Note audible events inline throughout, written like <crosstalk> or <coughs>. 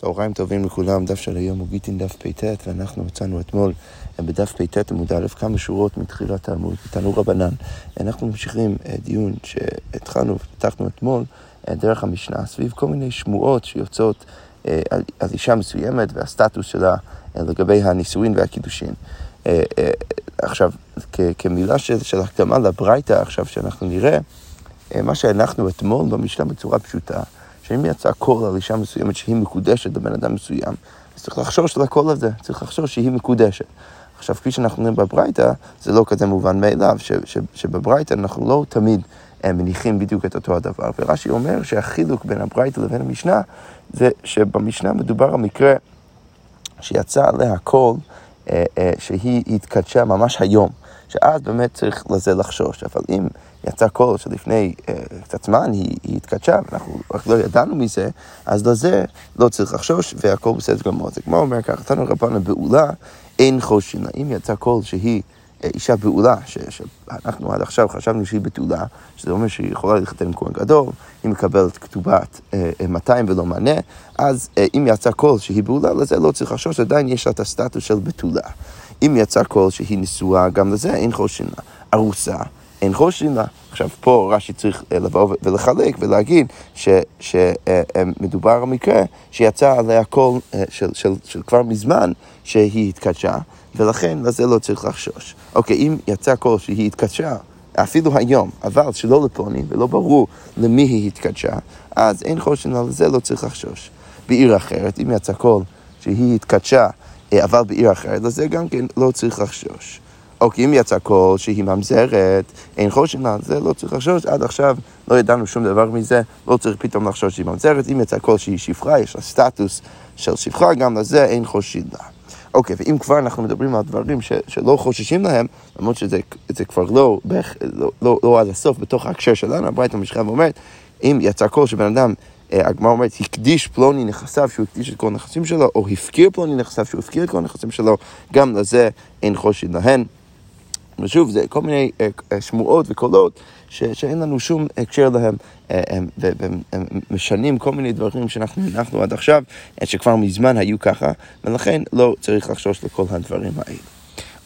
צהריים טובים לכולם, דף של היום הוא גיטין דף פט, ואנחנו מצאנו אתמול אה, בדף פט עמוד א' כמה שורות מתחילת העמוד, תנו רבנן. אנחנו ממשיכים אה, דיון שהתחלנו ופתחנו אתמול אה, דרך המשנה סביב כל מיני שמועות שיוצאות על, על אישה מסוימת והסטטוס שלה לגבי הנישואין והקידושין. עכשיו, כמילה של, של הקדמה לברייתא עכשיו שאנחנו נראה, מה שהנחנו אתמול במשנה בצורה פשוטה, שאם יצא קול על אישה מסוימת שהיא מקודשת לבן אדם מסוים, אז צריך לחשוש לקול הזה, צריך לחשוש שהיא מקודשת. עכשיו, כפי שאנחנו רואים בברייתא, זה לא כזה מובן מאליו, שבברייתא אנחנו לא תמיד אה, מניחים בדיוק את אותו הדבר. ורש"י אומר שהחילוק בין הברייתא לבין המשנה, זה שבמשנה מדובר על מקרה שיצא עליה קול אה, אה, שהיא התקדשה ממש היום, שאז באמת צריך לזה לחשוש. אבל אם יצא קול שלפני אה, קצת זמן היא, היא התקדשה, ואנחנו רק לא ידענו מזה, אז לזה לא צריך לחשוש, והכל בסדר גמור. הגמרא אומר ככה, תנו רבנן בעולה, אין חוששין לה. אם יצא קול שהיא אה, אישה בעולה, ש, שאנחנו עד עכשיו חשבנו שהיא בתולה, שזה אומר שהיא יכולה להתחתן עם כהן גדול, היא מקבלת כתובת אה, 200 ולא מנה, אז אה, אם יצא קול שהיא בעולה, לזה לא צריך לחשוש, עדיין יש לה את הסטטוס של בתולה. אם יצא קול שהיא נשואה, גם לזה אין חוששין לה. ארוסה, אין חוששין לה. עכשיו, פה רש"י צריך אה, לבוא ולחלק ולהגיד שמדובר על מקרה שיצא עליה קול אה, של, של, של כבר מזמן שהיא התקדשה, ולכן לזה לא צריך לחשוש. אוקיי, אם יצא קול שהיא התקדשה, אפילו היום, אבל שלא לפלוני, לא ברור למי היא התקדשה, אז אין חוששין על זה, לא צריך לחשוש. בעיר אחרת, אם יצא קול שהיא התקדשה, אה, אבל בעיר אחרת, לזה גם כן לא צריך לחשוש. אוקיי, אם יצא קול שהיא ממזרת, אין חוששין לה, זה לא צריך לחשוש, עד עכשיו לא ידענו שום דבר מזה, לא צריך פתאום לחשוש שהיא ממזרת, אם יצא קול שהיא שפחה, יש לה סטטוס של שפחה, גם לזה אין חוששין לה. אוקיי, ואם כבר אנחנו מדברים על דברים ש, שלא חוששים להם, למרות שזה כבר לא, בערך, לא, לא, לא עד הסוף בתוך ההקשר שלנו, הברייתא ממשיכה ואומרת, אם יצא קול שבן אדם אה, הגמרא אומרת, הקדיש פלוני נכסיו שהוא הקדיש את כל הנכסים שלו, או הפקיר פלוני נכסיו שהוא הפקיר את כל הנכסים שלו, גם לזה אין חושין להן. ושוב, זה כל מיני אה, אה, שמועות וקולות ש, שאין לנו שום הקשר להם, אה, והם משנים כל מיני דברים שאנחנו הנחנו עד עכשיו, שכבר מזמן היו ככה, ולכן לא צריך לחשוש לכל הדברים האלה.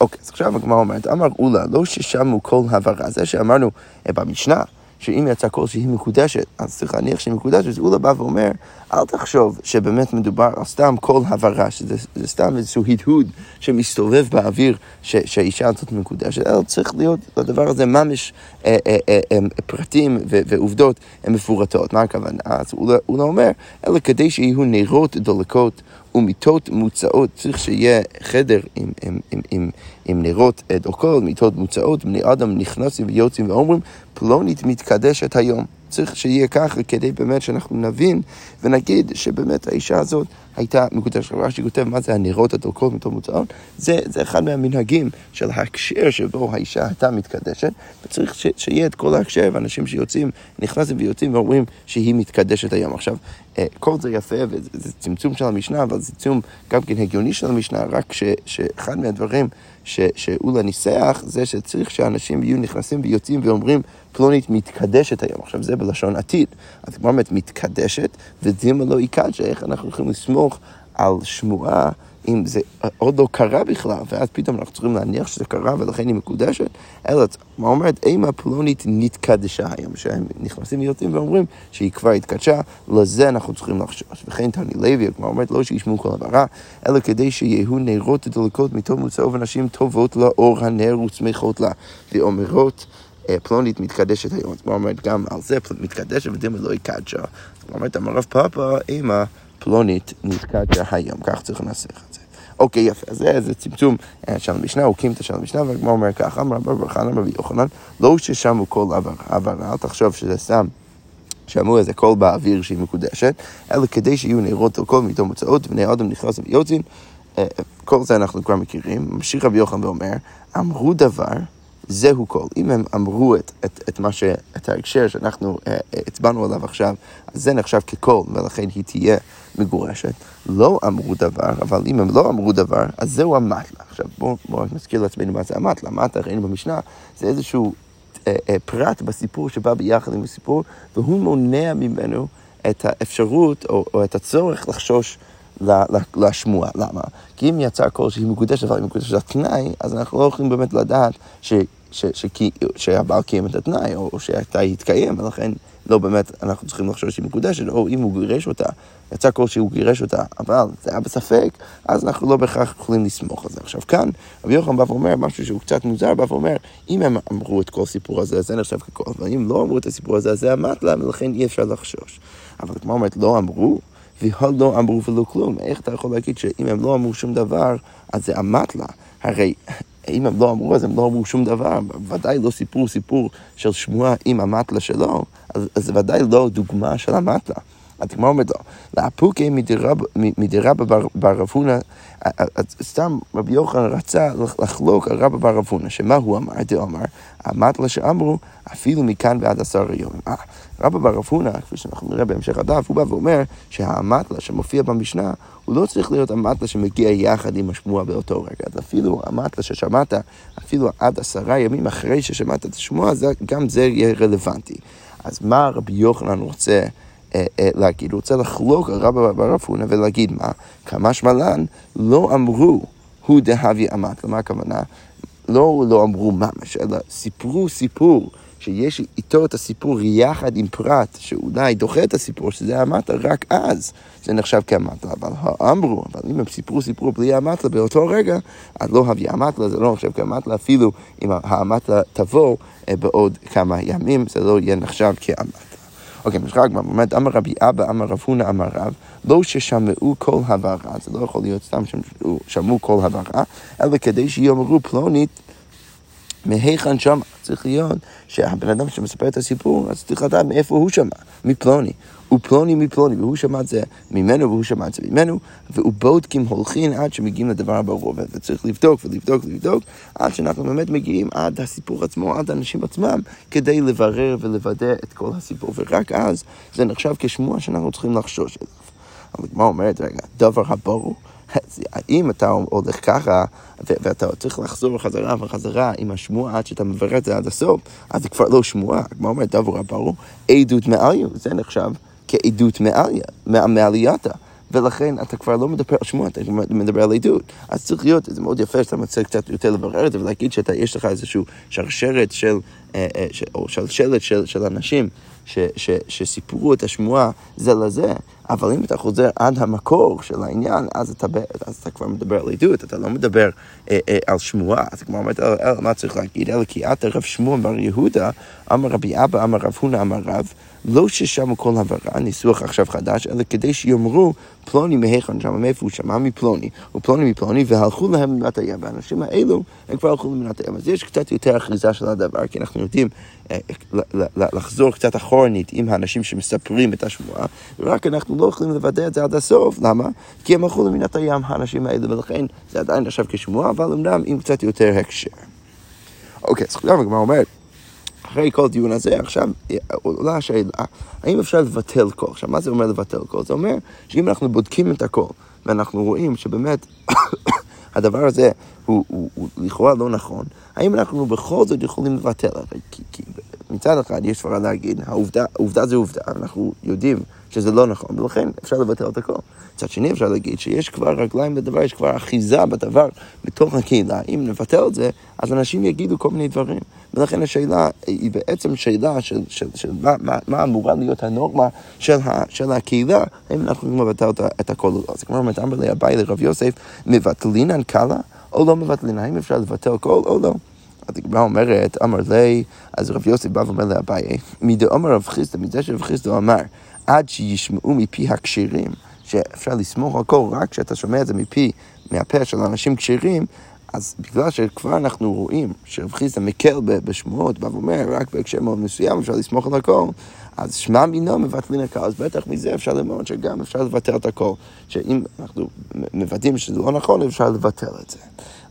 אוקיי, אז עכשיו הגמרא אומרת, אמר אולה, לא ששמעו כל הברה, זה שאמרנו במשנה, שאם יצא קול שהיא מקודשת, אז צריך להניח שהיא מקודשת, אז אולה בא ואומר, אל תחשוב שבאמת מדובר על סתם קול הברה, שזה סתם איזשהו הדהוד שמסתובב באוויר ש, שהאישה הזאת מקודשת, אלא צריך להיות לדבר הזה ממש אה, אה, אה, אה, פרטים ו, ועובדות מפורטות. מה הכוונה? אז אולה, אולה אומר, אלא כדי שיהיו נרות דולקות ומיטות מוצאות, צריך שיהיה חדר עם, עם, עם, עם, עם נרות דולקות, מיטות מוצאות, בני אדם נכנסים ויוצאים ואומרים, פלונית מתקדשת היום. צריך שיהיה ככה כדי באמת שאנחנו נבין ונגיד שבאמת האישה הזאת הייתה מקודשת. רש"י כותב מה זה הנרות הדולקות מתוך מוצאות, זה, זה אחד מהמנהגים של ההקשר שבו האישה הייתה מתקדשת, וצריך ש, שיהיה את כל ההקשר, ואנשים שיוצאים, נכנסים ויוצאים ואומרים שהיא מתקדשת היום. עכשיו, אה, כל זה יפה, וזה צמצום של המשנה, אבל זה צמצום גם כן הגיוני של המשנה, רק ש, שאחד מהדברים ש, שאולה ניסח, זה שצריך שאנשים יהיו נכנסים ויוצאים ואומרים פלונית מתקדשת היום. עכשיו זה בלשון עתיד. אז כמו אומרת מתקדשת, ודימה לא איך אנחנו יכולים לסמוך על שמועה אם זה עוד לא קרה בכלל, ואז פתאום אנחנו צריכים להניח שזה קרה ולכן היא מקודשת, אלא מה אומרת, אימה פלונית נתקדשה היום, שהם נכנסים ויוצאים ואומרים שהיא כבר התקדשה, לזה אנחנו צריכים לחשוש. וכן תני לוי, כמו אומרת, לא שישמעו כל עברה, אלא כדי שיהיו נרות דלקות מטוב מוצאו ונשים טובות לאור הנר וצמחות לה, ואומרות אה, פלונית מתקדשת היום. זאת אומרת, גם על זה מתקדשת ודימה לא יקדשה. זאת אומרת, אמר רב פאפה, אימא פלונית נתקדשה היום. כך צריך לנסח את זה. אוקיי, יפה, אז זה צמצום אה, של המשנה, הוא קימתא של המשנה, והגמר אומר ככה, אמר רבי אמר רבי יוחנן, לא ששמו כל עברה, אל תחשוב שזה סתם. שמעו איזה קול באוויר שהיא מקודשת, אלא כדי שיהיו נרות על כל מיתו מוצאות, ובני אדם נכנסים ויוצאים. אה, כל זה אנחנו כבר מכירים. ממשיך רבי יוחנן ואומר, אמרו דבר זהו כל. אם הם אמרו את, את, את, ש, את ההקשר שאנחנו uh, הצבענו עליו עכשיו, אז זה נחשב כקול, ולכן היא תהיה מגורשת. לא אמרו דבר, אבל אם הם לא אמרו דבר, אז זהו המטלה. עכשיו בואו בוא נזכיר לעצמנו מה זה המטלה. המטלה, ראינו במשנה, זה איזשהו uh, uh, פרט בסיפור שבא ביחד עם הסיפור, והוא מונע ממנו את האפשרות או, או את הצורך לחשוש לשמועה. למה? כי אם יצא קול שהיא מקודשת, אבל היא מקודשת לתנאי, אז אנחנו לא יכולים באמת לדעת ש, שהבעל קיים את התנאי, או, שהתנאי יתקיים, ולכן לא באמת אנחנו צריכים לחשוב שהיא מקודשת, או אם הוא גירש אותה, יצא קול שהוא גירש אותה, אבל זה היה בספק, אז אנחנו לא בהכרח יכולים לסמוך על זה. עכשיו כאן, רבי יוחנן בא ואומר משהו שהוא קצת מוזר, בא ואומר, אם הם אמרו את כל הסיפור הזה, אז זה נחשב כקול, אבל אם לא אמרו את הסיפור הזה, אז זה להם, ולכן אי אפשר לחשוש. אבל כמו אומרת, לא אמרו, ולא אמרו ולא כלום. איך אתה יכול להגיד שאם הם לא אמרו שום דבר, אז זה אמת לה? הרי אם הם לא אמרו, אז הם לא אמרו שום דבר. ודאי לא סיפרו סיפור של שמועה עם המטלה שלו, אז, זה ודאי לא דוגמה של המטלה. הגמרא אומרת לו, לאפוקי מדירבא בר רב הונא, סתם רבי יוחנן רצה לחלוק על רבא בר רב הונא, שמה הוא אמר? דאמר, המטלה שאמרו, אפילו מכאן ועד עשר יום. אה, רבא בר רב הונא, כפי שאנחנו נראה בהמשך הדף, הוא בא ואומר שהמטלה שמופיע במשנה, הוא לא צריך להיות המטלה שמגיע יחד עם השמועה באותו רגע. אז אפילו המטלה ששמעת, אפילו עד עשרה ימים אחרי ששמעת את השמועה, גם זה יהיה רלוונטי. אז מה רבי יוחנן רוצה להגיד? רוצה לחלוק על רבא בר רפונה ולהגיד מה? כמה שמלן לא אמרו הוא דהבי אמת. למה הכוונה? לא, לא אמרו ממש, אלא סיפרו סיפור. שיש איתו את הסיפור יחד עם פרט שאולי דוחה את הסיפור, שזה המטה, רק אז זה נחשב כאמתלה. אבל אמרו, אבל אם הם סיפרו סיפור בלי המטלה באותו רגע, אז לא הביא המטלה, זה לא נחשב כאמתלה, אפילו אם המטלה תבוא אה, בעוד כמה ימים, זה לא יהיה נחשב כאמתלה. אוקיי, משחק באמת, אמר רבי אבא, אמר רב הונא, אמר רב, לא ששמעו כל הברה, זה לא יכול להיות סתם ששמעו כל הברה, אלא כדי שיאמרו פלונית מהיכן שמע. צריך להיות שהבן אדם שמספר את הסיפור, אז צריך לדעת מאיפה הוא שמע, מפלוני. ופלוני מפלוני, והוא שמע את זה ממנו והוא שמע את זה ממנו, ובודקים הולכים עד שמגיעים לדבר הברור, וצריך לבדוק ולבדוק ולבדוק, עד שאנחנו באמת מגיעים עד הסיפור עצמו, עד האנשים עצמם, כדי לברר ולוודא את כל הסיפור, ורק אז זה נחשב כשמוע שאנחנו צריכים לחשוש אליו. אבל מה אומרת, רגע, דבר הברור? אם אתה הולך ככה, ואתה צריך לחזור חזרה וחזרה עם השמועה עד שאתה מברר את זה עד הסוף, אז זה כבר לא שמועה, כמו אומרת דבר ברור, עדות מעליה, זה נחשב כעדות מעליה, מעלייתה. ולכן אתה כבר לא מדבר על שמועה, אתה מדבר על עדות. אז צריך להיות, זה מאוד יפה שאתה מנסה קצת יותר לברר את זה ולהגיד שיש לך איזושהי שרשרת של, אה, אה, או שלשלת של, של אנשים ש, ש, שסיפרו את השמועה זה לזה, אבל אם אתה חוזר עד המקור של העניין, אז אתה, אז אתה כבר מדבר על עדות, אתה לא מדבר אה, אה, על שמועה, אתה כבר אומר, מה צריך להגיד? אלא כי את רב שמוע בר יהודה, אמר רבי אבא, אמר רב הונא, אמר רב, לא ששמו כל הברה, ניסוח עכשיו חדש, אלא כדי שיאמרו פלוני מהיכן שם, מאיפה הוא שמע מפלוני, ופלוני מפלוני, והלכו להם למדינת הים, והאנשים האלו, הם כבר הלכו למדינת הים. אז יש קצת יותר אחיזה של הדבר, כי אנחנו יודעים אה, לחזור קצת אחורנית עם האנשים שמספרים את השמועה, ורק אנחנו לא יכולים לוודא את זה עד הסוף, למה? כי הם הלכו למדינת הים, האנשים האלה, ולכן זה עדיין נחשב כשמועה, אבל אמנם עם קצת יותר הקשר. אוקיי, אז עכשיו הגמרא אומרת, אחרי כל דיון הזה, עכשיו עולה השאלה, האם אפשר לבטל קול? עכשיו, מה זה אומר לבטל קול? זה אומר שאם אנחנו בודקים את הקול, ואנחנו רואים שבאמת <coughs> הדבר הזה הוא, הוא, הוא לכאורה לא נכון, האם אנחנו בכל זאת יכולים לבטל? כי, כי מצד אחד יש כבר להגיד, העובדה, העובדה זה עובדה, אנחנו יודעים שזה לא נכון, ולכן אפשר לבטל את הקול. מצד שני אפשר להגיד שיש כבר רגליים לדבר, יש כבר אחיזה בדבר בתוך הקהילה. אם נבטל את זה, אז אנשים יגידו כל מיני דברים. ולכן השאלה היא בעצם שאלה של, של, של מה, מה, מה אמורה להיות הנורמה של, ה, של הקהילה, האם אנחנו יכולים לבטל את, הכל או לא. אז כמו אומרת, אמר לי אביי לרב יוסף, מבטלינן קלה או לא מבטלינן? האם אפשר לבטל כל או לא? אז הגמרא אומרת, אמר לי, אז רב יוסף בא ואומר לאביי, מדאמר רב חיסדא, מזה שרב חיסדא אמר, עד שישמעו מפי הכשרים, שאפשר לסמוך על כל רק כשאתה שומע את זה מפי, מהפה של אנשים כשרים, אז בגלל שכבר אנחנו רואים שרב חיסדא מקל בשמועות, בא ואומר, רק בהקשר מאוד מסוים אפשר לסמוך על הכל, אז שמע מינו מבטלין אז בטח מזה אפשר ללמוד שגם אפשר לבטל את הכל, שאם אנחנו מוודאים שזה לא נכון, אפשר לבטל את זה.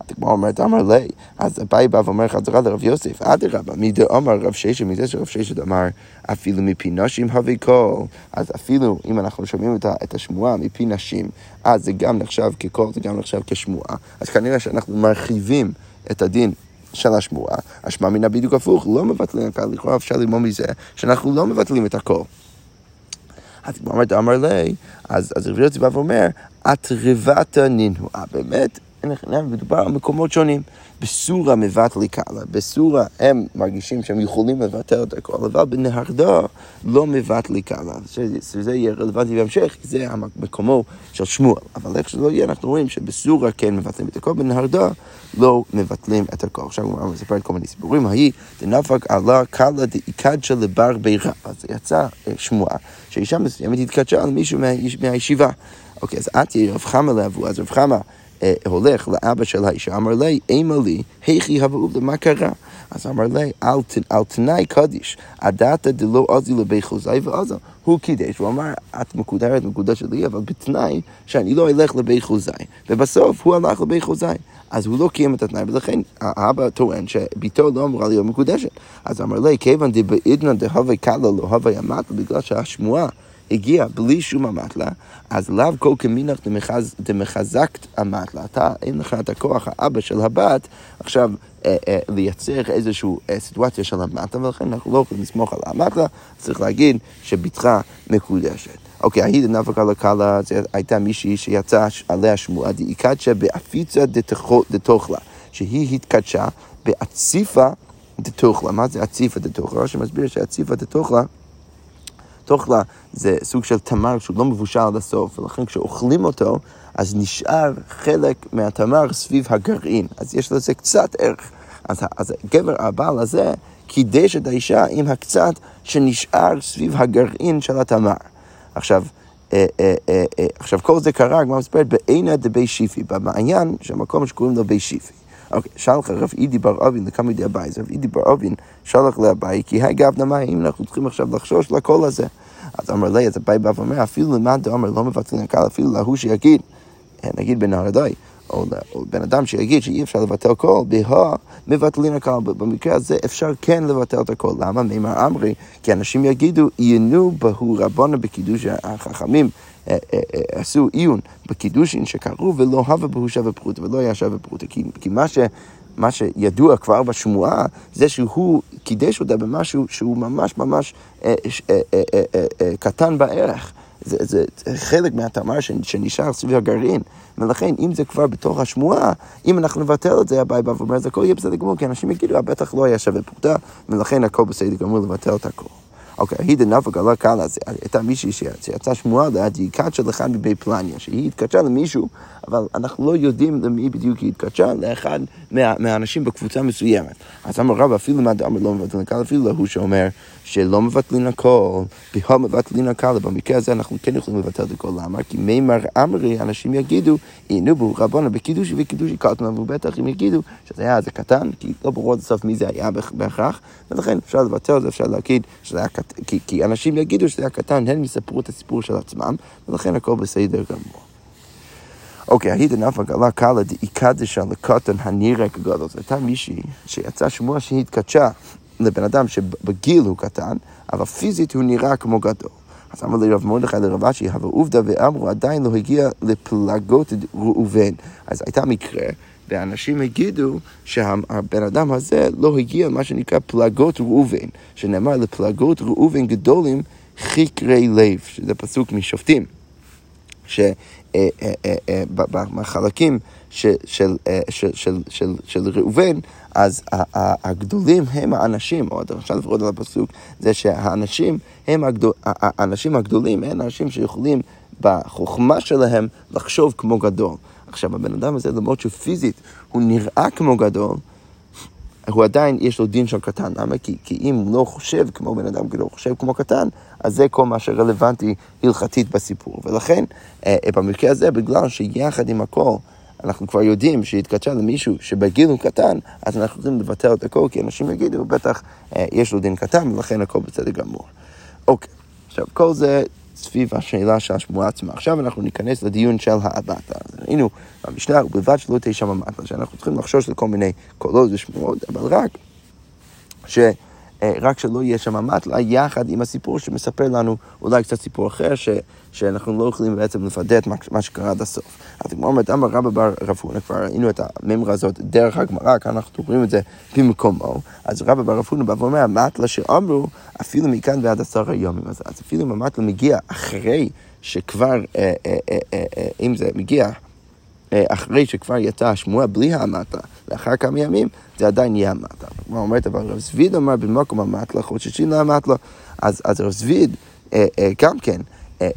הגמרא אומרת, אמר לי, אז אביי בא ואומר חזרה לרב יוסף, אדרבה, מדאמר רב ששת, מזה שרב ששת אמר, אפילו מפי נשים הביא קול, אז אפילו אם אנחנו שומעים את השמועה מפי נשים, אז זה גם נחשב כקול, זה גם נחשב כשמועה, אז כנראה שאנחנו מרחיבים את הדין של השמועה, השמע מינה בדיוק הפוך, לא מבטלים את לכאורה אפשר ללמוד מזה שאנחנו לא מבטלים את הכל. אז כמו אומרת, אמר לי, אז רבי יוסי בא ואומר, אטרבתא נינואה. באמת, מדובר על מקומות שונים. בסורה מבטלי קאלה, בסורה הם מרגישים שהם יכולים לבטל את הכל, אבל בנהרדה לא מבטלי קאלה, שזה יהיה רלוונטי בהמשך, זה המקומו של שמואל. אבל איך שזה לא יהיה, אנחנו רואים שבסורה כן מבטלים את הכל, בנהרדה לא מבטלים את הכל. עכשיו הוא מספר את כל מיני סיפורים, ההיא דנפק עלה קאלה דאיקדשה לבר בירה. אז יצא אה, שמועה שאישה מסוימת התקדשה על מישהו מהישיבה. אוקיי, אז את יהיה רב חמא לאבו, אז רב חמא הולך לאבא של האישה, אמר לי, אימא לי, היכי הבאוב, מה קרה? אז אמר לי, על תנאי קדיש, הדתא דלא עזי לבי חוזי ועזה. הוא קידש, הוא אמר, את מקודרת, מקודשת לי, אבל בתנאי שאני לא אלך לבי חוזי. ובסוף הוא הלך לבי חוזי. אז הוא לא קיים את התנאי, ולכן האבא טוען שביתו לא אמורה להיות מקודשת. אז אמר לי, כיוון דבעידנא דהווה קלה לא הווה ימת, בגלל שהשמועה הגיע בלי שום אמתלה, אז לאו כל כמינך דמחזקת אמתלה. אתה, אין לך את הכוח, האבא של הבת, עכשיו אה, אה, לייצר איזושהי אה, סיטואציה של אמתלה, ולכן אנחנו לא יכולים לסמוך על האמתלה, צריך להגיד שבתך מקודשת. אוקיי, ההיא דנפקה לקלה, הייתה מישהי שיצאה עליה שמועה, דאיקדשה באפיצה דתוכלה, שהיא התקדשה באציפה דתוכלה. מה זה אציפה דתוכלה? רש"י מסביר שאציפה דתוכלה תוכלה זה סוג של תמר שהוא לא מבושל עד הסוף, ולכן כשאוכלים אותו, אז נשאר חלק מהתמר סביב הגרעין, אז יש לזה קצת ערך. אז, אז הגבר, הבעל הזה, קידש את האישה עם הקצת שנשאר סביב הגרעין של התמר. עכשיו, אה, אה, אה, אה, עכשיו כל זה קרה, הגמרא מספרת, בעינה דבי שיפי, במעיין, שהמקום שקוראים לו בי שיפי. אוקיי, שלח רב אידי בר אבין לכמה ידי הבית, רב אידי בר אבין שלח לאביי, כי היי גב נמי, אם אנחנו צריכים עכשיו לחשוש לקול הזה. אז אמר לי, אז אביי בא ואומר, אפילו למאן דאמר לא מבטלינן קלא, אפילו להוא שיגיד, אה, נגיד נהרדעאי, או, בן אדם שיגיד שאי אפשר לבטל קול, בהא מבטלינן קלא. במקרה הזה אפשר כן לבטל את הקול. למה? מימר אמרי, כי אנשים יגידו, עיינו בהו רבנן בקידושין, חכמים. אה, אה, עשו עיון בקידושין שלה ולא הווה בהו שווה פרוטה ולא היה שווה פרוטה כי, כי מה ש... מה שידוע כבר בשמועה, זה שהוא קידש אותה במשהו שהוא ממש ממש אה, אה, אה, אה, אה, אה, קטן בערך. זה, זה חלק מהתמר שנשאר סביב הגרעין. ולכן, אם זה כבר בתוך השמועה, אם אנחנו נבטל את זה, הבעיה בא ואומר, זה הכל יהיה בסדר גמור, כי אנשים יגידו, בטח לא היה שווה פרוטה, ולכן הכל בסדר גמור לבטל את הכל. אוקיי, היא דנפק עלה קלה, הייתה מישהי שיצאה שמועה ליד, היא התקדשה לך מבית פלניה, שהיא התקדשה למישהו, אבל אנחנו לא יודעים למי בדיוק היא התקדשה, לאחד מה, מהאנשים בקבוצה מסוימת. אז אמר רב, אפילו מה דאמר לא מבטלין הקלה, אפילו להוא שאומר שלא מבטלין הכל, בכלל מבטלין הקלה, במקרה הזה אנחנו כן יכולים לבטל את הכל, למה? כי מימר אמרי, אנשים יגידו, הנה בו רבונה בקידושי וקידושי קטנה, ובטח הם יגידו שזה היה איזה קטן, כי לא ברור עד הסוף מי זה היה בהכרח, ולכן אפשר לבטל את זה, אפשר להגיד שזה היה קטן. כי, כי אנשים יגידו שזה היה קטן, הם יספרו את הסיפור של עצמם, ולכן הכל בסדר גמור. אוקיי, היית נפק עלה קלה דאיקדשה לקטן הנראה כגדול. זאת הייתה מישהי שיצאה שמוע שהיא התקדשה לבן אדם שבגיל הוא קטן, אבל פיזית הוא נראה כמו גדול. אז אמר לי רב מרדכי לרב אשי, אבל עובדה ואמרו עדיין לא הגיע לפלגות ראובן. אז הייתה מקרה ואנשים יגידו שהבן אדם הזה לא הגיע למה שנקרא פלגות ראובן, שנאמר לפלגות ראובן גדולים חקרי לב, שזה פסוק משופטים, שבחלקים של, של, של, של, של, של ראובן, אז הגדולים הם האנשים, או אפשר לפחות על הפסוק, זה שהאנשים הם האנשים הגדולים הם האנשים שיכולים בחוכמה שלהם לחשוב כמו גדול. עכשיו, הבן אדם הזה, למרות שפיזית הוא נראה כמו גדול, הוא עדיין, יש לו דין של קטן. למה? כי, כי אם הוא לא חושב כמו בן אדם, כי לא חושב כמו קטן, אז זה כל מה שרלוונטי הלכתית בסיפור. ולכן, אה, אה, במקרה הזה, בגלל שיחד עם הכל, אנחנו כבר יודעים שהתקדשה למישהו שבגיל הוא קטן, אז אנחנו יכולים לבטל את הכל, כי אנשים יגידו, בטח אה, יש לו דין קטן, ולכן הכל בסדר גמור. אוקיי, עכשיו, כל זה סביב השאלה של השמועה עצמה. עכשיו אנחנו ניכנס לדיון של האבטה. ראינו במשנה, ובלבד שלא תהיה שם המטלה, שאנחנו צריכים לחשוש לכל מיני קולות ושמועות, אבל רק ש... אה, רק שלא יהיה שם מטלה, יחד עם הסיפור שמספר לנו אולי קצת סיפור אחר, ש, שאנחנו לא יכולים בעצם לפדט את מה שקרה עד הסוף. אז הגמרא אומרת, אמר רבא בר רב הונא, כבר ראינו את הממרה הזאת דרך הגמרא, כאן אנחנו רואים את זה במקומו. אז רבא בר רב הונא בא ואומר, המטלה שאמרו, אפילו מכאן ועד עשרה יומים. אז, אז אפילו אם המטלה מגיע אחרי שכבר, אה, אה, אה, אם זה מגיע אחרי שכבר יצאה השמועה בלי האמתלה, לאחר כמה ימים, זה עדיין יהיה המטלה. כמו אומרת, אבל רב זביד אמר במקום המטלה, חוששים לאמתלה, אז, אז רב זביד גם כן.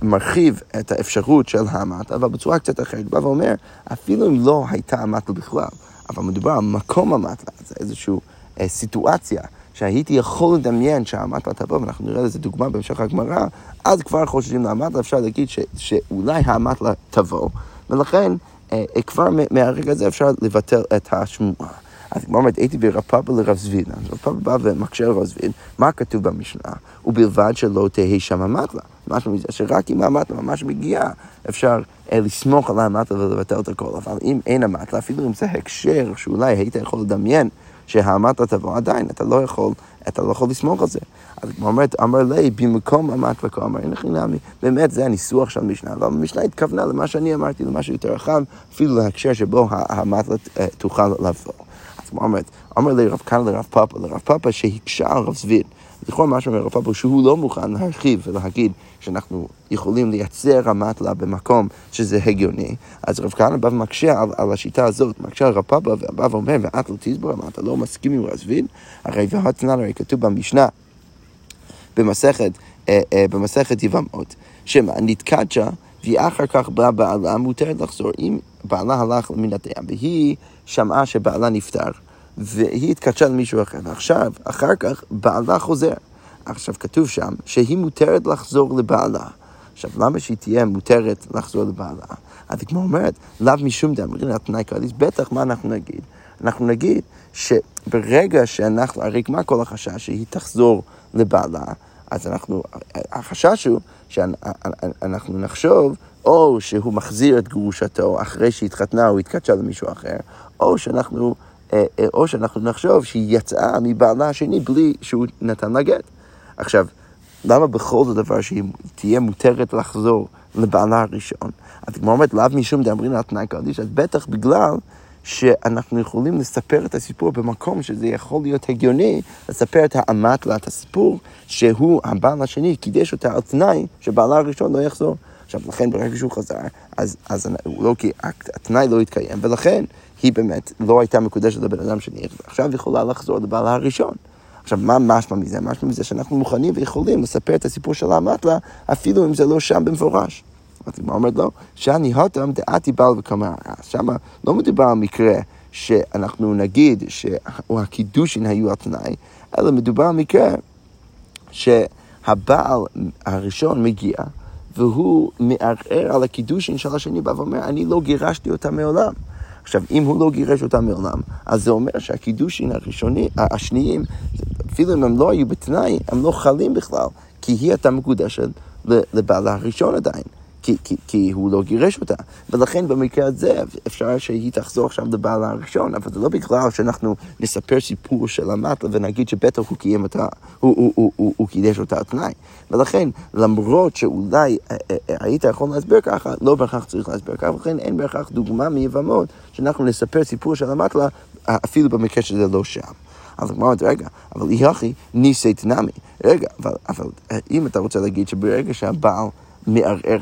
מרחיב את האפשרות של המטלה, אבל בצורה קצת אחרת. בא ואומר, אפילו אם לא הייתה המטלה בכלל, אבל מדובר על מקום המטלה, זה איזושהי סיטואציה שהייתי יכול לדמיין שהמטלה תבוא, ואנחנו נראה לזה דוגמה בהמשך הגמרא, אז כבר חושבים לאמתלה, אפשר להגיד ש, שאולי המטלה תבוא, ולכן אה, אה, כבר מהרגע הזה אפשר לבטל את השמועה. אז כמו אומרת, הייתי ברב פאפה לרב זבין, אז רב פאפה בא ומקשה לרב זבין, מה כתוב במשנה? ובלבד שלא תהא שם המטלה. משהו מזה, שרק אם המטלה ממש מגיעה, אפשר אה, לסמוך על המטלה ולבטל את הכל. אבל אם אין המטלה, אפילו אם זה הקשר שאולי היית יכול לדמיין שהמטלה תבוא עדיין, אתה לא יכול, אתה לא יכול לסמוך על זה. אז כמו אומרת, אמר לי, במקום המטלה כה אמר, אין לך נמי. באמת, זה הניסוח של המשנה, אבל המשנה התכוונה למה שאני אמרתי, למשהו יותר רחב, אפילו להקשר שבו המטלה אה, תוכל לבוא. אז כמו אומרת, אמר לי רב כאן לרב פאפה, לרב פאפה שהקשה על רב זביד. זכרו משהו מרב פאפה שהוא לא מוכן להרחיב ולהגיד שאנחנו יכולים לייצר המטלה במקום שזה הגיוני. אז רב כהנא בא ומקשה על, על השיטה הזאת, מקשה על רב פאפה ובא ואומר, ואת לא תסבור, מה אתה לא מסכים עם רב זביד? הרי והתנן הרי כתוב במשנה, במסכת, אה, אה, במסכת יבמות, שמה נתקדשה והיא אחר כך באה בעלה, מותרת לחזור. אם בעלה הלך מן הים והיא שמעה שבעלה נפטר, והיא התקדשה למישהו אחר, ועכשיו, אחר כך, בעלה חוזר. עכשיו כתוב שם שהיא מותרת לחזור לבעלה. עכשיו, למה שהיא תהיה מותרת לחזור לבעלה? אז כמו אומרת, לאו משום דאמרין תנאי קדיש, בטח מה אנחנו נגיד? אנחנו נגיד שברגע שאנחנו, הרי מה כל החשש? שהיא תחזור לבעלה, אז אנחנו, החשש הוא שאנחנו נחשוב או שהוא מחזיר את גרושתו אחרי שהתחתנה או התקדשה למישהו אחר, או שאנחנו, או שאנחנו נחשוב שהיא יצאה מבעלה השני בלי שהוא נתן לה גט. עכשיו, למה בכל זאת דבר שהיא תהיה מותרת לחזור לבעלה הראשון? אז כמו אומרת, לאו משום דאמרין על תנאי קדיש, אז בטח בגלל שאנחנו יכולים לספר את הסיפור במקום שזה יכול להיות הגיוני, לספר את האמתלה, את הסיפור, שהוא הבעל השני קידש אותה על תנאי שבעלה הראשון לא יחזור. עכשיו, לכן ברגע שהוא חזר, אז, אז לא, כי התנאי לא התקיים, ולכן היא באמת לא הייתה מקודשת לבן אדם שני, ועכשיו יכולה לחזור לבעלה הראשון. עכשיו, מה משמע מזה? משמע מזה שאנחנו מוכנים ויכולים לספר את הסיפור של האמתלה, אפילו אם זה לא שם במפורש. אז הגמרא אומרת לו, שאני הותם דעתי בעל וקמה. שם לא מדובר על מקרה שאנחנו נגיד שהקידושין היו על תנאי, אלא מדובר על מקרה שהבעל הראשון מגיע והוא מערער על הקידושין של השני, בא ואומר, אני לא גירשתי אותה מעולם. עכשיו, אם הוא לא גירש אותה מעולם, אז זה אומר שהקידושין הראשונים, השניים, אפילו אם הם לא היו בתנאי, הם לא חלים בכלל, כי היא הייתה מקודשת לבעלה הראשון עדיין. כי, כי, כי הוא לא גירש אותה. ולכן במקרה הזה אפשר שהיא תחזור עכשיו לבעלה הראשון, אבל זה לא בגלל שאנחנו נספר סיפור של המטלה ונגיד שבטח הוא קיים אותה, הוא, הוא, הוא, הוא, הוא קידש אותה על תנאי. ולכן, למרות שאולי אה, אה, אה, היית יכול להסביר ככה, לא בהכרח צריך להסביר ככה, ולכן אין בהכרח דוגמה מיבמות שאנחנו נספר סיפור של המטלה, אפילו במקרה שזה לא שם. אז הגמרא אומרת, רגע, אבל הכי ניסי תנמי. רגע, אבל, אבל אם אתה רוצה להגיד שברגע שהבעל... מערער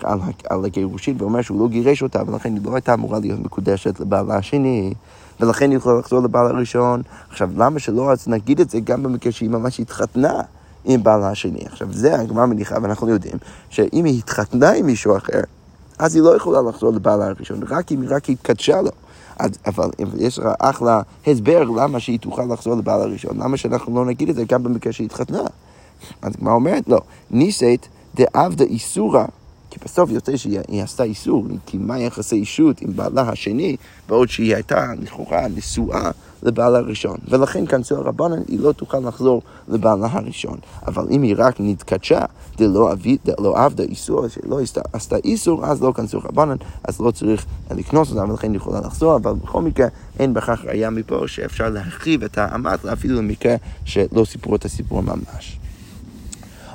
על, הגירושין ואומר שהוא לא גירש אותה, ולכן היא לא הייתה אמורה להיות מקודשת לבעלה השני, ולכן היא יכולה לחזור לבעל הראשון. עכשיו, למה שלא אז נגיד את זה גם במקרה שהיא ממש התחתנה עם בעלה השני? עכשיו, זה הגמרא מניחה, ואנחנו יודעים שאם היא התחתנה עם מישהו אחר, אז היא לא יכולה לחזור לבעלה הראשון, רק אם היא רק התקדשה לו. אז, אבל יש לך אחלה הסבר למה שהיא תוכל לחזור לבעל הראשון, למה שאנחנו לא נגיד את זה גם במקרה שהיא התחתנה? אז הגמרא אומרת, לא, ניסית דעבדה איסורה, כי בסוף יוצא שהיא עשתה איסור, היא קיימה יחסי אישות עם בעלה השני, בעוד שהיא הייתה לכאורה נשואה לבעלה הראשון. ולכן כנסו הרבנן, היא לא תוכל לחזור לבעלה הראשון. אבל אם היא רק נתקדשה, דלא עבדה איסור, שלא עשתה איסור, אז לא כנסו הרבנן, אז לא צריך לקנוס אותה, ולכן היא יכולה לחזור, אבל בכל מקרה אין בכך ראייה מפה שאפשר להרחיב את האמת, אפילו למקרה שלא סיפרו את הסיפור ממש.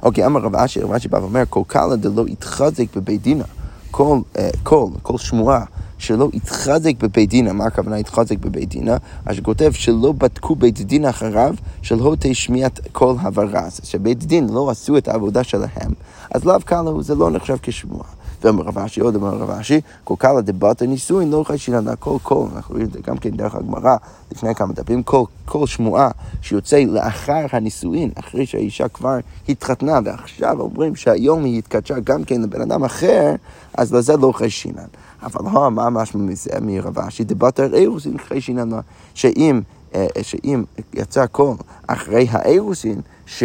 אוקיי, אמר רב אשי, רב אשי בא ואומר, כל קלה דלא יתחזק בבית דינה. כל, כל, כל שמועה שלא יתחזק בבית דינה, מה הכוונה יתחזק בבית דינה? אז שכותב שלא בדקו בית דין אחריו, שלא תשמיעת כל הברז. שבית דין לא עשו את העבודה שלהם, אז לאו קלה זה לא נחשב כשמועה. ואומר רב אשי, עוד אומר רב אשי, כל קלה דבת הנישואין לא חיישינן כל כל, אנחנו רואים את זה גם כן דרך הגמרא, לפני כמה דפים, כל, כל שמועה שיוצא לאחר הנישואין, אחרי שהאישה כבר התחתנה, ועכשיו אומרים שהיום היא התקדשה גם כן לבן אדם אחר, אז לזה לא חיישינן. אבל הו, מה משמע מזה מרב אשי? דבת אירוסין חיישינן שאם, אה, שאם יצא קול אחרי האירוסין, ש...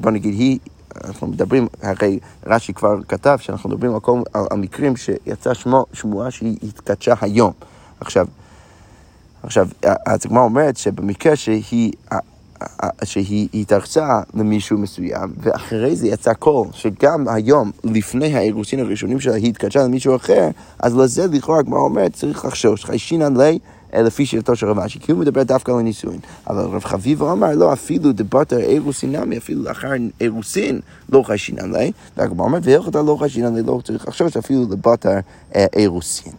בוא נגיד, היא, אנחנו מדברים, הרי רש"י כבר כתב שאנחנו מדברים על, כל, על, על מקרים שיצא שמו, שמועה שהיא התקדשה היום. עכשיו, עכשיו, אז הגמרא אומרת שבמקרה שהיא, שהיא התארצה למישהו מסוים, ואחרי זה יצא קול, שגם היום, לפני האירוסין הראשונים שלה, היא התקדשה למישהו אחר, אז לזה לכאורה הגמרא אומרת, צריך לחשוש, חיישינן לי לפי שיטתו של רב אשי, כי הוא מדבר דווקא על הנישואין. אבל רב חביבה אמר, לא, אפילו דיברת אירוסין נמי, אפילו לאחר אירוסין לא חיישינן לי, והגמרא אומרת, והלכת לא חיישינן לי, לא צריך לחשוש אפילו דיברת אירוסין.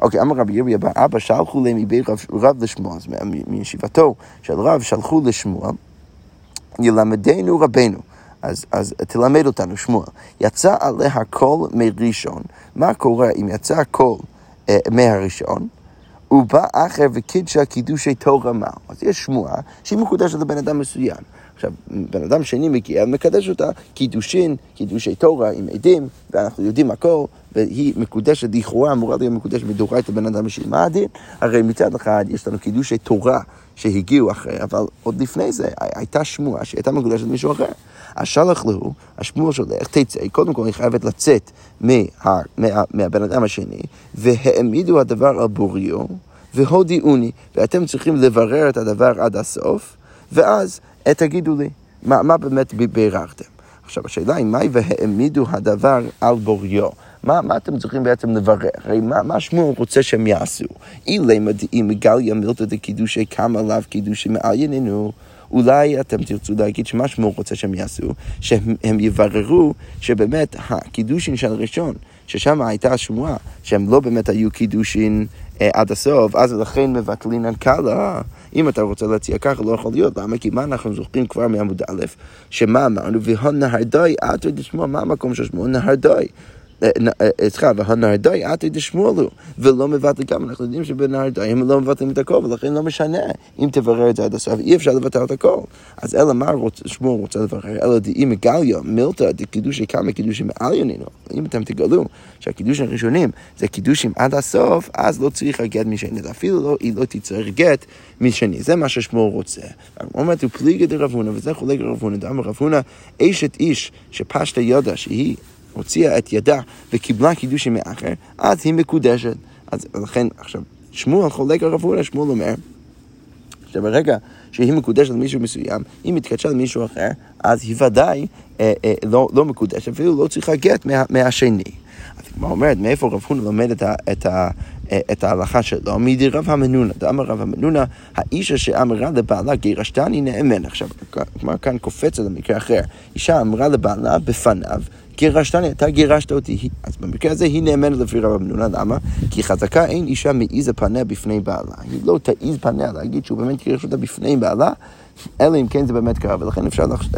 אוקיי, אמר רבי ירמיה בר אבא, שלחו ליה מבי רב לשמואל, אז מישיבתו של רב שלחו לשמואל, ילמדנו רבנו. אז, אז תלמד אותנו, שמואל. יצא עליה קול מראשון. מה קורה אם יצא קול אה, מהראשון? ובא אחר וקידשה קידושי תורה מהו. אז יש שמועה שהיא מקודשת לבן אדם מסוים. עכשיו, בן אדם שני מגיע ומקדש אותה קידושין, קידושי תורה עם עדים, ואנחנו יודעים הכל, והיא מקודשת, לכאורה אמורה להיות מקודשת מדורייתא לבן אדם בשביל מה הדין? הרי מצד אחד יש לנו קידושי תורה שהגיעו אחרי, אבל עוד לפני זה הייתה שמועה שהייתה מקודשת למישהו אחר. אז שלח לו, השמועה שולח, תצא, קודם כל היא חייבת לצאת מה, מה, מהבן אדם השני, והעמידו הדבר על בוריו, והודיעוני, ואתם צריכים לברר את הדבר עד הסוף, ואז תגידו לי, מה, מה באמת ביררתם. עכשיו השאלה היא, מהי והעמידו הדבר על בוריו? מה, מה אתם צריכים בעצם לברר? הרי מה, מה שמואל רוצה שהם יעשו? אילי מדעים מגליה מילתא דקידושי קמה לאו קידושי מעיינינו. אולי אתם תרצו להגיד שמה שמואל רוצה שהם יעשו, שהם יבררו שבאמת הקידושין של הראשון, ששם הייתה השמועה, שהם לא באמת היו קידושין אה, עד הסוף, אז לכן מבטלין הנקלה. אם אתה רוצה להציע ככה, לא יכול להיות. למה? כי מה אנחנו זוכרים כבר מעמוד א', שמה אמרנו? והנהרדאי עתו דשמוע, מה המקום של שמוע? נהרדאי. סליחה, והנהרדאי עתי דשמואלו, ולא מבטל גם, אנחנו יודעים שבנהרדאי הם לא מבטלים את הכל, ולכן לא משנה אם תברר את זה עד הסוף, אי אפשר לבטל את הכל. אז אלא מה שמואל רוצה לברר? אלא דאי מגליה, מילתא דקידושי כמה קידושים מעל ינינו. אם אתם תגלו שהקידושים הראשונים זה קידושים עד הסוף, אז לא צריך הגט משני, אפילו לא, היא לא תצטרך גט משני. זה מה ששמואל רוצה. הוא אומר, הוא פליגה דרב הונא, וזה חולק רב הונא, דאמר רב הונא, אשת איש שפשטה ידה, שהיא הוציאה את ידה וקיבלה קידושי מאחר, אז היא מקודשת. אז לכן, עכשיו, שמואל חולק על רב הונא, שמואל אומר, שברגע שהיא מקודשת למישהו מסוים, אם מתקדשה למישהו אחר, אז היא ודאי אה, אה, לא, לא מקודשת, אפילו לא צריכה גט מה, מהשני. אז היא אומרת, מאיפה רב הונא לומד את, ה, את, ה, אה, את ההלכה שלו? מדי רב המנונה. דאמר רב המנונה, האישה שאמרה לבעלה גירשתני נאמן. עכשיו, כלומר כאן קופץ על המקרה אחר. אישה אמרה לבעלה בפניו, גירשתני, אתה גירשת אותי. אז במקרה הזה היא נאמנת לפי רב המנונה, למה? כי חזקה אין אישה מעיזה פניה בפני בעלה. היא לא תעיז פניה להגיד שהוא באמת גירש אותה בפני בעלה, אלא אם כן זה באמת קרה, ולכן אפשר לח...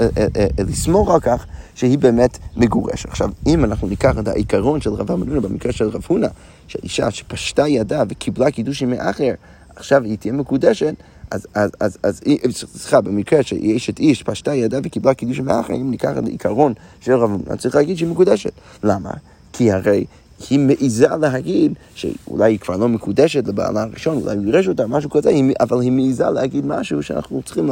לסמוך על כך שהיא באמת מגורשת. עכשיו, אם אנחנו ניקח את העיקרון של רב המנונה במקרה של רב הונא, שאישה שפשטה ידה וקיבלה קידושין מאחר, עכשיו היא תהיה מקודשת, אז, אז, אז, אז, סליחה, במקרה שיש את איש פשטה ידה וקיבלה קידוש מאחר, אם ניקח את העיקרון של רב הונא, צריך להגיד שהיא מקודשת. למה? כי הרי היא מעיזה להגיד שאולי היא כבר לא מקודשת לבעלה הראשון, אולי הוא גירש אותה, משהו כזה, אבל היא מעיזה להגיד משהו שאנחנו צריכים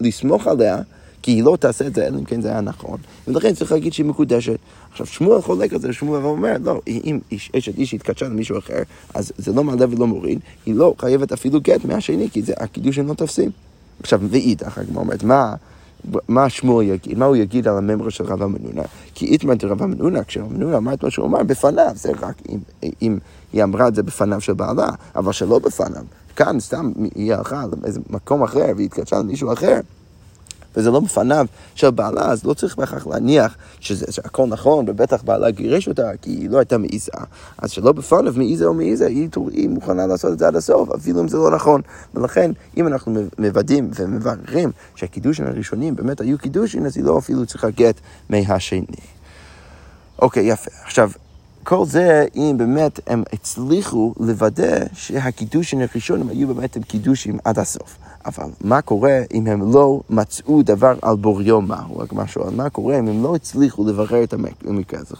לסמוך עליה. כי היא לא תעשה את זה, אלא אם כן זה היה נכון, ולכן צריך להגיד שהיא מקודשת. עכשיו, שמואל חולק על זה, שמואל אומר, לא, אם אשת איש התקדשה למישהו אחר, אז זה לא מעלה ולא מוריד, היא לא חייבת אפילו גט מהשני, כי זה הקידוש הם לא תופסים. עכשיו, ואידך, הגמרא אומרת, מה... מה שמואל יגיד, מה הוא יגיד על הממרה של רב המנונה? כי איתמר דרב המנונה, כשרב המנונה אמר את מה שהוא אמר בפניו, זה רק אם, אם היא אמרה את זה בפניו של בעלה, אבל שלא בפניו. כאן סתם היא הלכה לאיזה מקום אחר והיא התקדשה למישהו אחר. וזה לא בפניו של בעלה, אז לא צריך בהכרח להניח שזה, שהכל נכון, ובטח בעלה גירש אותה, כי היא לא הייתה מעיזה. אז שלא בפניו, מעיזה או מעיזה, היא, היא מוכנה לעשות את זה עד הסוף, אפילו אם זה לא נכון. ולכן, אם אנחנו מוודאים ומבררים שהקידושין הראשונים באמת היו קידושין, אז היא לא אפילו צריכה גט מהשני. אוקיי, יפה. עכשיו, כל זה אם באמת הם הצליחו לוודא שהקידושים הראשונים היו באמת הם קידושים עד הסוף. אבל מה קורה אם הם לא מצאו דבר על בוריו מהו? רק משהו, מה קורה אם הם לא הצליחו לברר את המקרה הזה?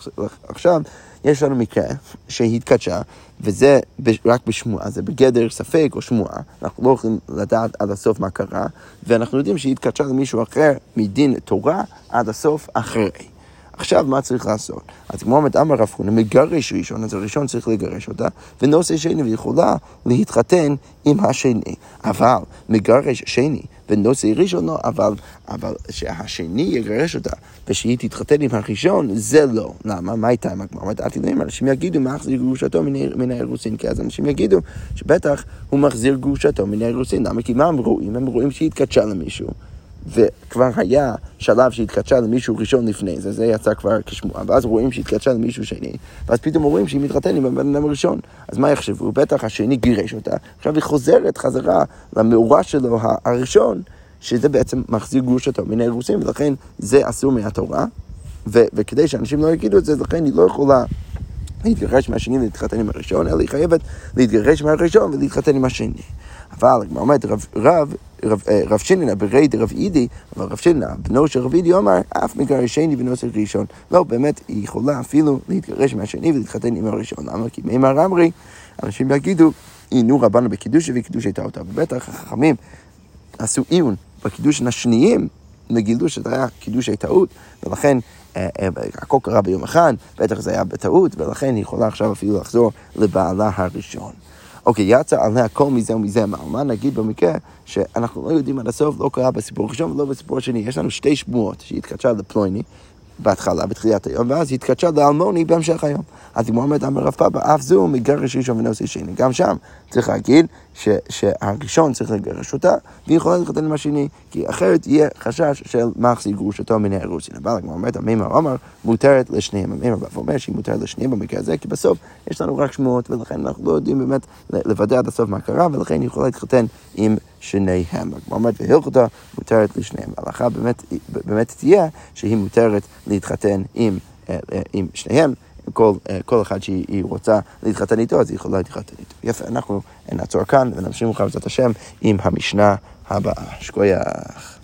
עכשיו, יש לנו מקרה שהתקדשה, וזה רק בשמועה, זה בגדר ספק או שמועה, אנחנו לא יכולים לדעת עד הסוף מה קרה, ואנחנו יודעים שהיא התקדשה למישהו אחר מדין תורה עד הסוף אחרי. עכשיו, מה צריך לעשות? אז כמו אומרת אמר רב חונה, מגרש ראשון, אז הראשון צריך לגרש אותה, ונושא שני, ויכולה להתחתן עם השני. אבל מגרש שני ונושא ראשון לא, אבל, אבל שהשני יגרש אותה, ושהיא תתחתן עם הראשון, זה לא. למה? מה הייתה עם הגמרא? אמרתי להם, אנשים יגידו, מה מחזיר גרושתו מן האירוסין? כי אז אנשים יגידו שבטח הוא מחזיר גרושתו מן האירוסין. למה? כי מה הם רואים? הם רואים שהיא התקדשה למישהו. וכבר היה שלב שהתקדשה למישהו ראשון לפני זה, זה יצא כבר כשמועה, ואז רואים שהתקדשה למישהו שני, ואז פתאום רואים שהיא מתחתנת עם הבן אדם הראשון. אז מה יחשבו? בטח השני גירש אותה, עכשיו היא חוזרת חזרה למאורע שלו הראשון, שזה בעצם מחזיר גרושתו מן האירוסים, ולכן זה אסור מהתורה, ו- וכדי שאנשים לא יגידו את זה, לכן היא לא יכולה להתגרש מהשני ולהתחתן עם הראשון, אלא היא חייבת להתגרש מהראשון ולהתחתן עם השני. אבל הגמרא אומרת, רב, רב, רב, אה, רב שיננה ברי דרב אידי, אבל רב שיננה, בנו של רב אידי, אמר, אף מגרש שני ונוסף ראשון. לא, באמת, היא יכולה אפילו להתגרש מהשני ולהתחתן עם הראשון. למה? כי מימר אמרי, אנשים יגידו, עינו רבנו בקידוש וקידוש הייתה אותה. ובטח החכמים עשו עיון בקידוש השניים, וגילו שזה היה קידושי טעות, ולכן אה, אה, הכל קרה ביום אחד, בטח זה היה בטעות, ולכן היא יכולה עכשיו אפילו לחזור לבעלה הראשון. אוקיי, יצא עליה כל מזה ומזה, מה, מה נגיד במקרה שאנחנו לא יודעים עד הסוף, לא קרה בסיפור הראשון ולא בסיפור השני. יש לנו שתי שמועות שהתקדשה לפלויני בהתחלה, בתחילת היום, ואז התקדשה לאלמוני בהמשך היום. אז היא אומרת, אמר רב פאבא, אף זו מגרש ראשון ונושא שני. גם שם צריך להגיד ש, שהראשון צריך לגרש אותה, והיא יכולה להתחתן עם השני, כי אחרת יהיה חשש של מחזיק גרושתו מן האירוסין. אבל הגמרא אומרת, המימר אמר, מותרת לשניהם. המימר בא ואומר שהיא מותרת לשניהם במקרה הזה, כי בסוף יש לנו רק שמועות, ולכן אנחנו לא יודעים באמת לוודא עד הסוף מה קרה, ולכן היא יכולה להתחתן עם שניהם. הגמרא אומרת, והלכתה מותרת לשניהם. ההלכה באמת, באמת תהיה שהיא מותרת להתחתן עם, אה, אה, עם שניהם. כל, כל אחד שהיא רוצה להתחתן איתו, אז היא יכולה להתחתן איתו. יפה, אנחנו נעצור כאן ונמשיך בעזרת השם עם המשנה הבאה. שכוייח.